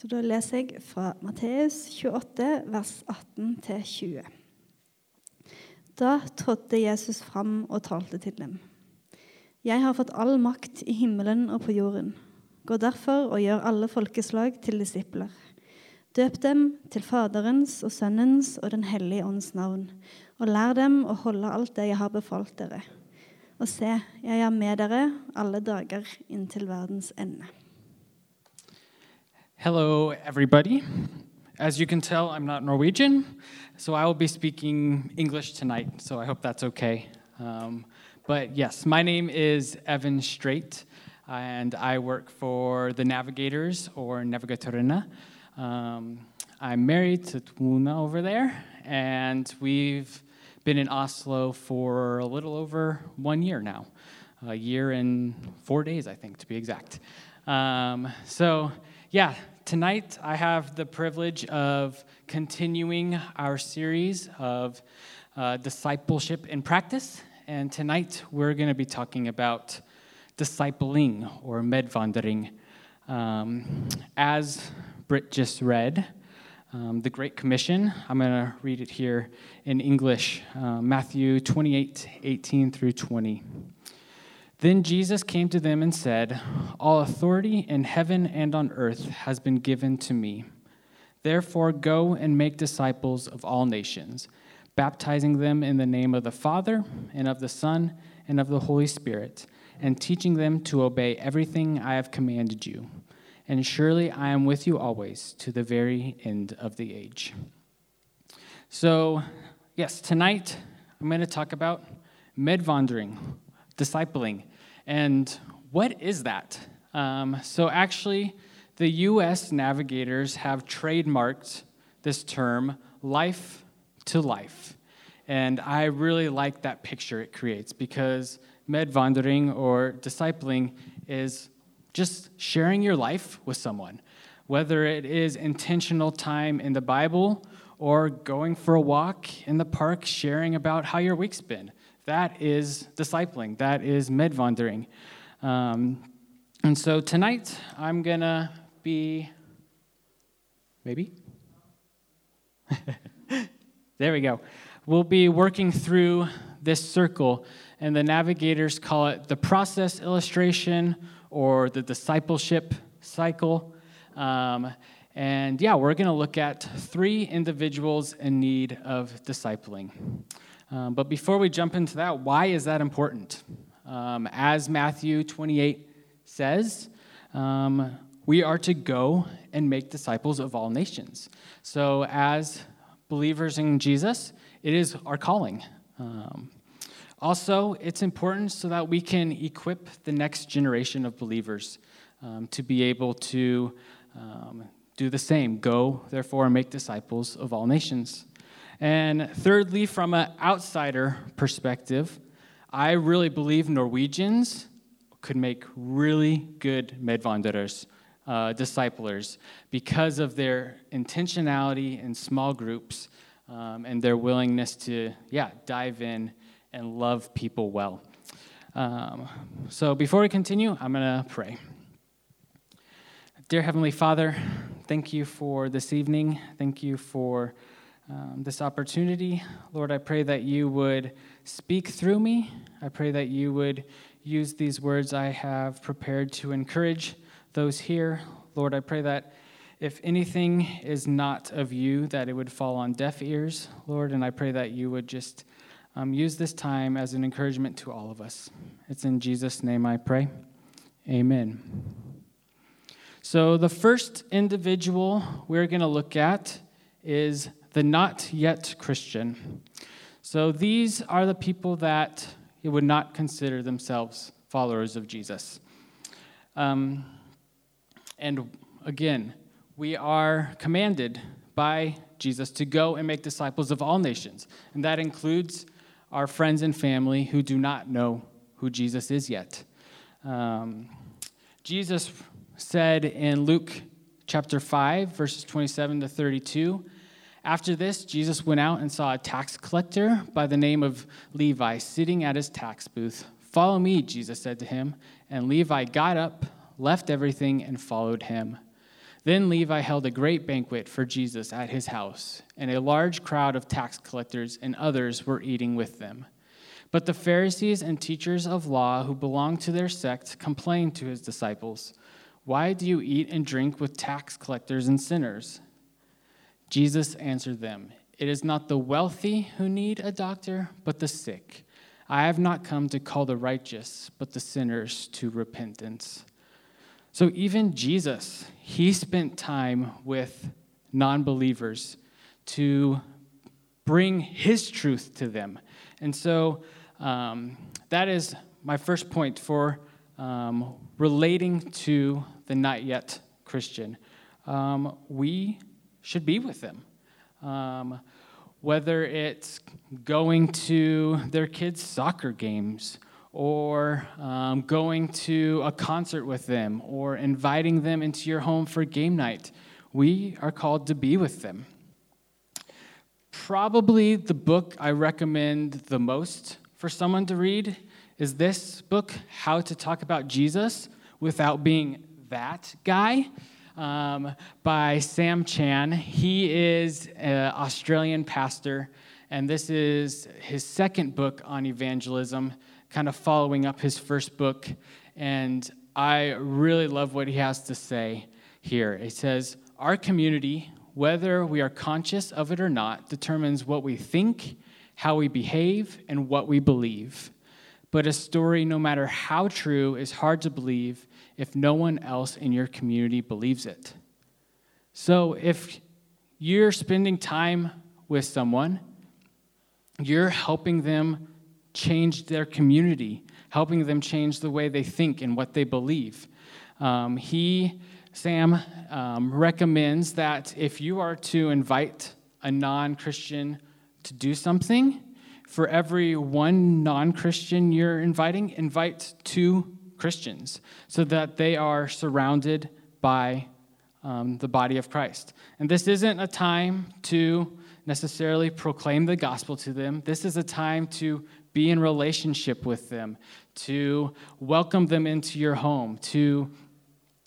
Så da leser jeg fra Matteus 28, vers 18-20. Da trådte Jesus fram og talte til dem. Jeg har fått all makt i himmelen og på jorden. Gå derfor og gjør alle folkeslag til disipler. Døp dem til Faderens og Sønnens og Den hellige ånds navn, og lær dem å holde alt det jeg har befalt dere. Og se, jeg er med dere alle dager inntil verdens ende. Hello, everybody. As you can tell, I'm not Norwegian, so I will be speaking English tonight, so I hope that's okay. Um, but yes, my name is Evan Straight, and I work for the Navigators or Navigatorene. Um, I'm married to Tuna over there, and we've been in Oslo for a little over one year now, a year and four days, I think, to be exact. Um, so, yeah, tonight I have the privilege of continuing our series of uh, discipleship in practice. And tonight we're going to be talking about discipling or medvandering. Um, as Britt just read, um, the Great Commission, I'm going to read it here in English uh, Matthew 28 18 through 20. Then Jesus came to them and said, All authority in heaven and on earth has been given to me. Therefore, go and make disciples of all nations, baptizing them in the name of the Father, and of the Son, and of the Holy Spirit, and teaching them to obey everything I have commanded you. And surely I am with you always to the very end of the age. So, yes, tonight I'm going to talk about medvandering, discipling. And what is that? Um, so, actually, the US navigators have trademarked this term, life to life. And I really like that picture it creates because medvandering or discipling is just sharing your life with someone, whether it is intentional time in the Bible or going for a walk in the park, sharing about how your week's been. That is discipling, that is medvandering. Um, and so tonight, I'm going to be, maybe? there we go. We'll be working through this circle, and the navigators call it the process illustration or the discipleship cycle. Um, and yeah, we're going to look at three individuals in need of discipling. Um, but before we jump into that, why is that important? Um, as Matthew 28 says, um, we are to go and make disciples of all nations. So, as believers in Jesus, it is our calling. Um, also, it's important so that we can equip the next generation of believers um, to be able to um, do the same. Go, therefore, and make disciples of all nations. And thirdly, from an outsider perspective, I really believe Norwegians could make really good medvanderers, uh, disciplers, because of their intentionality in small groups um, and their willingness to, yeah, dive in and love people well. Um, so before we continue, I'm going to pray. Dear Heavenly Father, thank you for this evening. Thank you for um, this opportunity. Lord, I pray that you would speak through me. I pray that you would use these words I have prepared to encourage those here. Lord, I pray that if anything is not of you, that it would fall on deaf ears, Lord, and I pray that you would just um, use this time as an encouragement to all of us. It's in Jesus' name I pray. Amen. So, the first individual we're going to look at is the not yet Christian. So, these are the people that would not consider themselves followers of Jesus. Um, and again, we are commanded by Jesus to go and make disciples of all nations, and that includes our friends and family who do not know who Jesus is yet. Um, Jesus said in Luke chapter 5, verses 27 to 32, after this, Jesus went out and saw a tax collector by the name of Levi sitting at his tax booth. Follow me, Jesus said to him. And Levi got up, left everything, and followed him. Then Levi held a great banquet for Jesus at his house, and a large crowd of tax collectors and others were eating with them. But the Pharisees and teachers of law who belonged to their sect complained to his disciples, Why do you eat and drink with tax collectors and sinners? Jesus answered them, It is not the wealthy who need a doctor, but the sick. I have not come to call the righteous, but the sinners to repentance. So even Jesus, he spent time with non believers to bring his truth to them. And so um, that is my first point for um, relating to the not yet Christian. Um, we should be with them. Um, whether it's going to their kids' soccer games, or um, going to a concert with them or inviting them into your home for game night. We are called to be with them. Probably the book I recommend the most for someone to read is this book, How to Talk About Jesus Without Being That Guy. Um, by Sam Chan. He is an Australian pastor, and this is his second book on evangelism kind of following up his first book. And I really love what he has to say here. It says, Our community, whether we are conscious of it or not, determines what we think, how we behave, and what we believe. But a story, no matter how true, is hard to believe if no one else in your community believes it. So if you're spending time with someone, you're helping them change their community, helping them change the way they think and what they believe. Um, he, Sam, um, recommends that if you are to invite a non Christian to do something, for every one non Christian you're inviting, invite two Christians so that they are surrounded by um, the body of Christ. And this isn't a time to necessarily proclaim the gospel to them, this is a time to be in relationship with them, to welcome them into your home, to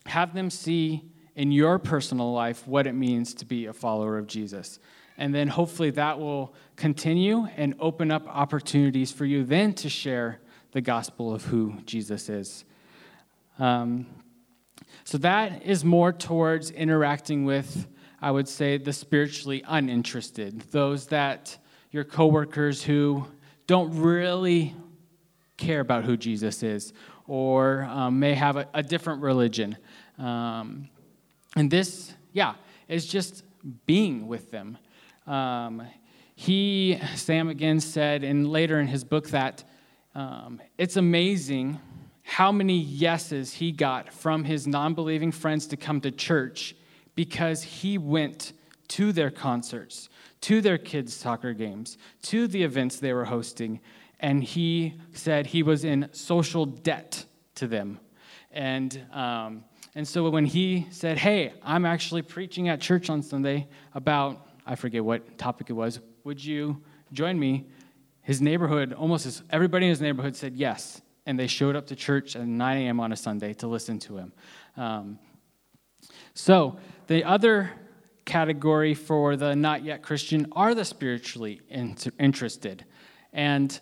have them see in your personal life what it means to be a follower of Jesus. And then hopefully that will continue and open up opportunities for you then to share the gospel of who Jesus is. Um, so that is more towards interacting with, I would say, the spiritually uninterested, those that your coworkers who don't really care about who Jesus is or um, may have a, a different religion. Um, and this, yeah, is just being with them. Um, he, Sam again said, and later in his book, that um, it's amazing how many yeses he got from his non believing friends to come to church because he went to their concerts, to their kids' soccer games, to the events they were hosting, and he said he was in social debt to them. And, um, and so when he said, Hey, I'm actually preaching at church on Sunday about, I forget what topic it was, would you join me? His neighborhood, almost his, everybody in his neighborhood said yes. And they showed up to church at 9 a.m. on a Sunday to listen to him. Um, so the other category for the not yet Christian are the spiritually interested. And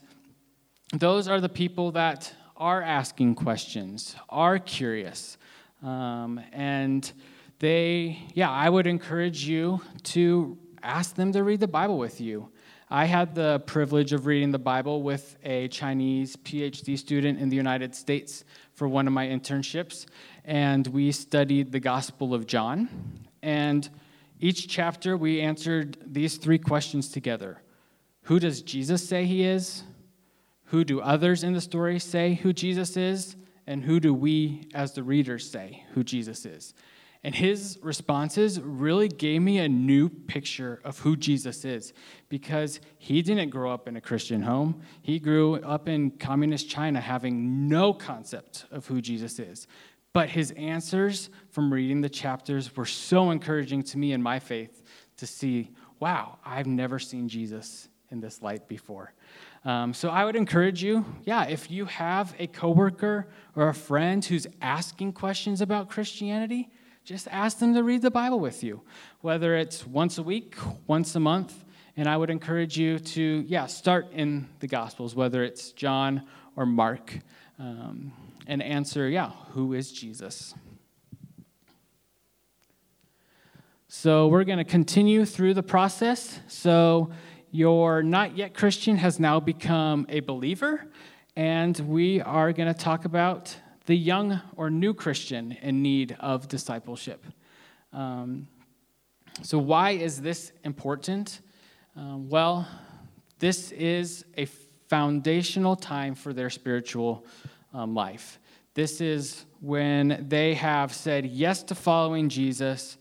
those are the people that are asking questions, are curious. Um, and they, yeah, I would encourage you to ask them to read the Bible with you. I had the privilege of reading the Bible with a Chinese PhD student in the United States for one of my internships, and we studied the Gospel of John. And each chapter, we answered these three questions together Who does Jesus say he is? Who do others in the story say who Jesus is? And who do we, as the readers, say who Jesus is? And his responses really gave me a new picture of who Jesus is because he didn't grow up in a Christian home. He grew up in communist China having no concept of who Jesus is. But his answers from reading the chapters were so encouraging to me in my faith to see, wow, I've never seen Jesus in this light before. Um, so I would encourage you, yeah, if you have a coworker or a friend who's asking questions about Christianity, just ask them to read the Bible with you, whether it's once a week, once a month. And I would encourage you to, yeah, start in the Gospels, whether it's John or Mark, um, and answer, yeah, who is Jesus? So we're going to continue through the process. So your not yet Christian has now become a believer, and we are going to talk about the young or new Christian in need of discipleship. Um, so, why is this important? Um, well, this is a foundational time for their spiritual um, life. This is when they have said yes to following Jesus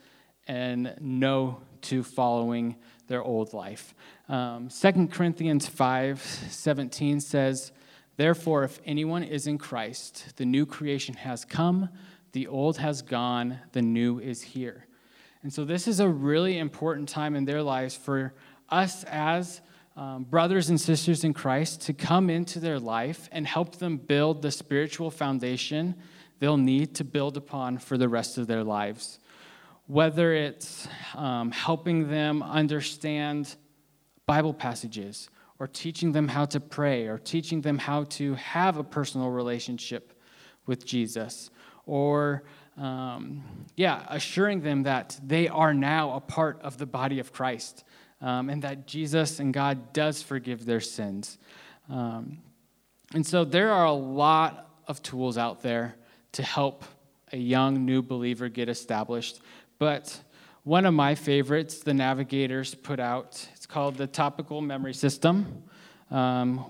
and no to following their old life. Um, 2 Corinthians 5 17 says, Therefore, if anyone is in Christ, the new creation has come, the old has gone, the new is here. And so, this is a really important time in their lives for us as um, brothers and sisters in Christ to come into their life and help them build the spiritual foundation they'll need to build upon for the rest of their lives whether it's um, helping them understand Bible passages, or teaching them how to pray, or teaching them how to have a personal relationship with Jesus, or um, yeah, assuring them that they are now a part of the body of Christ um, and that Jesus and God does forgive their sins. Um, and so there are a lot of tools out there to help a young new believer get established. But one of my favorites, the navigators put out, it's called the Topical Memory System. Um,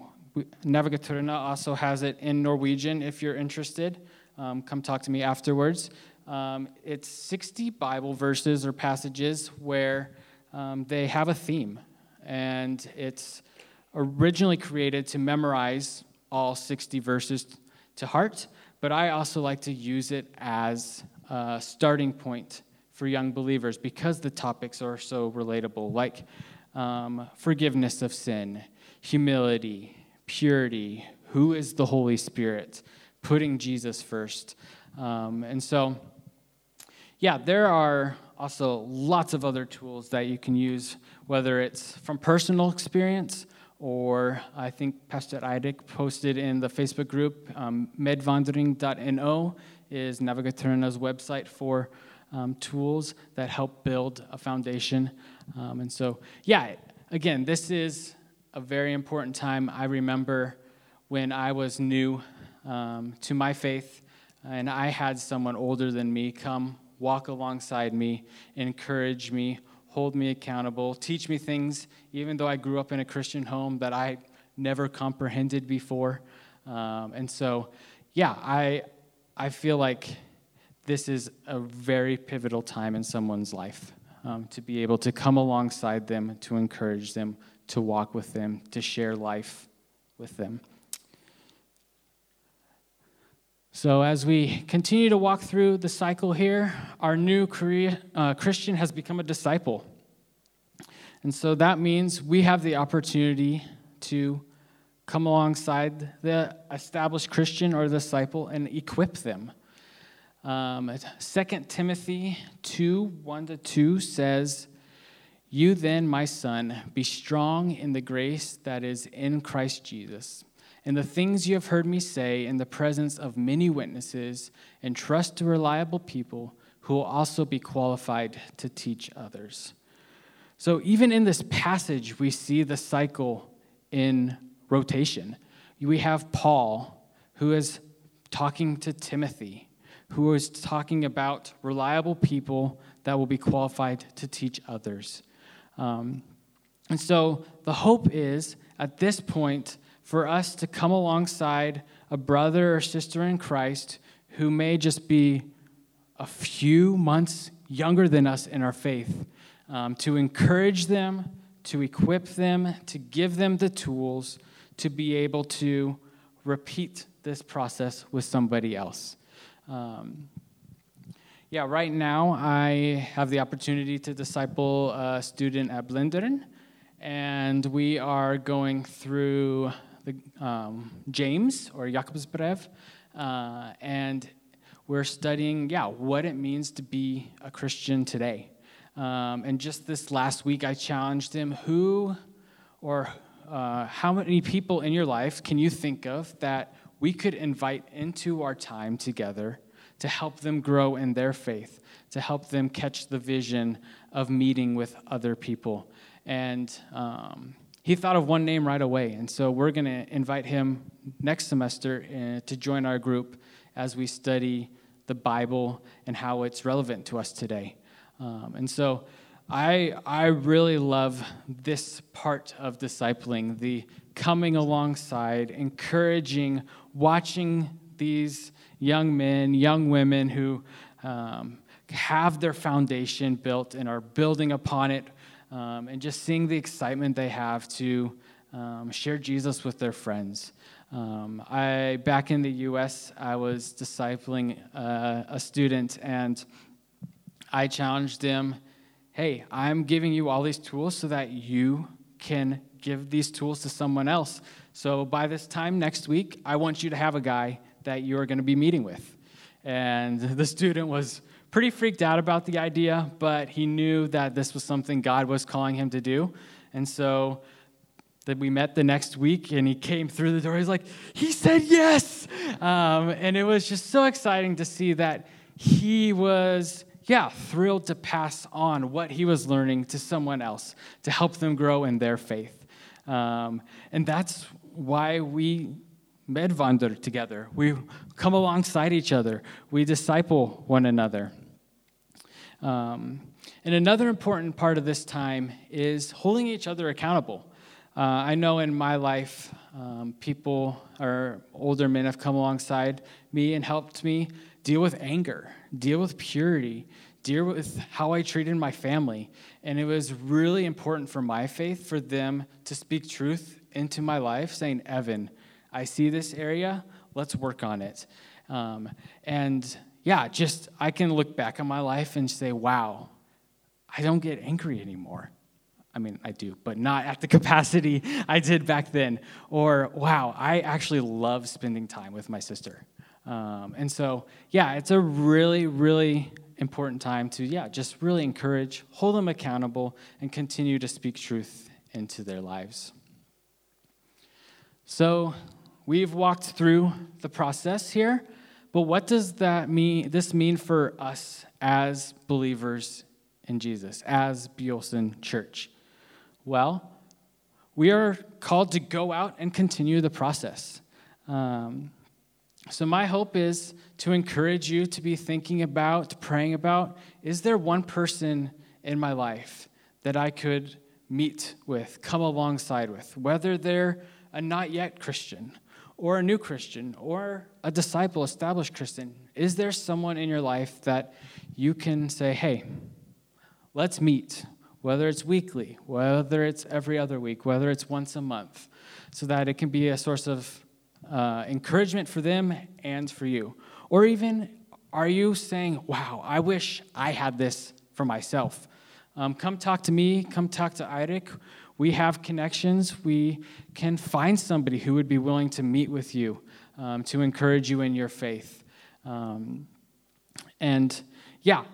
Navigatorene also has it in Norwegian if you're interested. Um, come talk to me afterwards. Um, it's 60 Bible verses or passages where um, they have a theme, and it's originally created to memorize all 60 verses to heart, but I also like to use it as a starting point for young believers because the topics are so relatable, like um, forgiveness of sin, humility, purity, who is the Holy Spirit, putting Jesus first. Um, and so, yeah, there are also lots of other tools that you can use, whether it's from personal experience or I think Pastor Eirik posted in the Facebook group, um, medvandring.no is Navigatorene's website for um, tools that help build a foundation. Um, and so, yeah, again, this is a very important time. I remember when I was new um, to my faith, and I had someone older than me come walk alongside me, encourage me, hold me accountable, teach me things, even though I grew up in a Christian home that I never comprehended before. Um, and so, yeah, I, I feel like this is a very pivotal time in someone's life um, to be able to come alongside them, to encourage them, to walk with them, to share life with them. So, as we continue to walk through the cycle here, our new Korea, uh, Christian has become a disciple. And so that means we have the opportunity to come alongside the established Christian or disciple and equip them um, 2 Timothy 2 1 to 2 says, You then, my son, be strong in the grace that is in Christ Jesus. And the things you have heard me say in the presence of many witnesses, and trust to reliable people who will also be qualified to teach others. So, even in this passage, we see the cycle in rotation. We have Paul, who is talking to Timothy who is talking about reliable people that will be qualified to teach others. Um, and so the hope is at this point for us to come alongside a brother or sister in Christ who may just be a few months younger than us in our faith, um, to encourage them, to equip them, to give them the tools to be able to repeat this process with somebody else. Um, yeah, right now I have the opportunity to disciple a student at Blindern, and we are going through the, um, James or Jakobsbrev, uh, and we're studying, yeah, what it means to be a Christian today. Um, and just this last week, I challenged him who or uh, how many people in your life can you think of that we could invite into our time together to help them grow in their faith, to help them catch the vision of meeting with other people? And um, he thought of one name right away. And so we're going to invite him next semester uh, to join our group as we study the Bible and how it's relevant to us today. Um, and so I, I really love this part of discipling the coming alongside, encouraging, watching these young men, young women who um, have their foundation built and are building upon it, um, and just seeing the excitement they have to um, share Jesus with their friends. Um, I back in the U.S., I was discipling uh, a student, and I challenged them, "Hey, I'm giving you all these tools so that you can give these tools to someone else. So by this time next week, I want you to have a guy that you are going to be meeting with." And the student was pretty freaked out about the idea, but he knew that this was something God was calling him to do, and so that we met the next week and he came through the door. He's like, he said yes. Um, and it was just so exciting to see that he was, yeah, thrilled to pass on what he was learning to someone else to help them grow in their faith. Um, and that's why we medwander together. We come alongside each other, we disciple one another. Um, and another important part of this time is holding each other accountable. Uh, I know in my life, um, people or older men have come alongside me and helped me deal with anger, deal with purity, deal with how I treated my family. And it was really important for my faith for them to speak truth into my life, saying, Evan, I see this area, let's work on it. Um, and yeah, just I can look back on my life and say, wow, I don't get angry anymore. I mean, I do, but not at the capacity I did back then. Or, wow, I actually love spending time with my sister. Um, and so, yeah, it's a really, really important time to, yeah, just really encourage, hold them accountable, and continue to speak truth into their lives. So, we've walked through the process here, but what does that mean? This mean for us as believers in Jesus, as Beolson Church? Well, we are called to go out and continue the process. Um, so, my hope is to encourage you to be thinking about, praying about is there one person in my life that I could meet with, come alongside with, whether they're a not yet Christian or a new Christian or a disciple, established Christian? Is there someone in your life that you can say, hey, let's meet? whether it's weekly, whether it's every other week, whether it's once a month, so that it can be a source of uh, encouragement for them and for you. Or even, are you saying, wow, I wish I had this for myself? Um, come talk to me, come talk to Eirik. We have connections. We can find somebody who would be willing to meet with you um, to encourage you in your faith. Um, and yeah,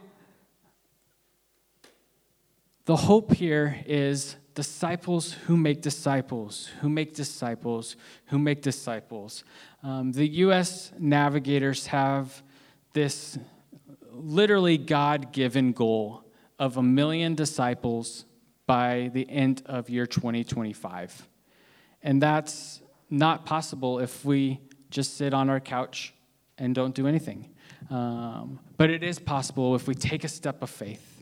the hope here is disciples who make disciples, who make disciples, who make disciples. Um, the U.S. navigators have this literally God given goal of a million disciples by the end of year 2025. And that's not possible if we just sit on our couch and don't do anything. Um, but it is possible if we take a step of faith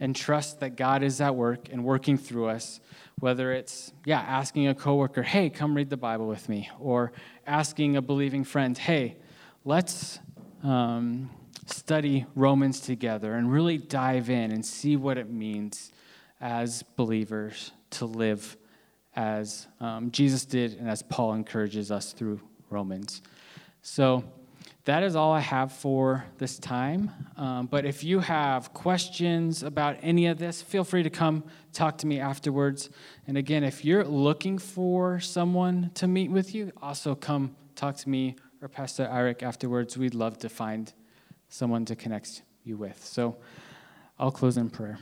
and trust that God is at work and working through us, whether it's, yeah, asking a coworker, hey, come read the Bible with me, or asking a believing friend, hey, let's um, study Romans together and really dive in and see what it means as believers to live as um, Jesus did and as Paul encourages us through Romans. So, that is all I have for this time. Um, but if you have questions about any of this, feel free to come talk to me afterwards. And again, if you're looking for someone to meet with you, also come talk to me or Pastor Eirik afterwards. We'd love to find someone to connect you with. So I'll close in prayer.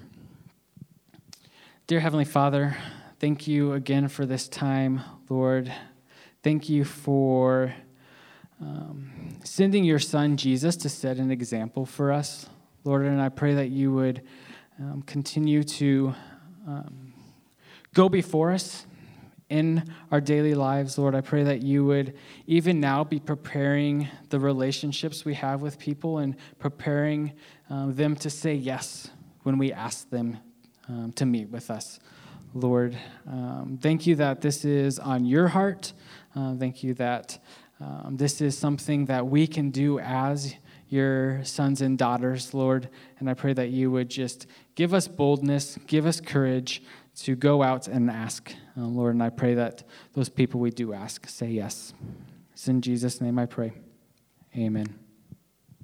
Dear Heavenly Father, thank you again for this time, Lord. Thank you for um, sending your son Jesus to set an example for us, Lord. And I pray that you would um, continue to um, go before us in our daily lives, Lord. I pray that you would even now be preparing the relationships we have with people and preparing um, them to say yes when we ask them um, to meet with us. Lord, um, thank you that this is on your heart. Uh, thank you that um, this is something that we can do as your sons and daughters, Lord. And I pray that you would just give us boldness, give us courage to go out and ask, uh, Lord. And I pray that those people we do ask say yes. It's in Jesus' name I pray. Amen.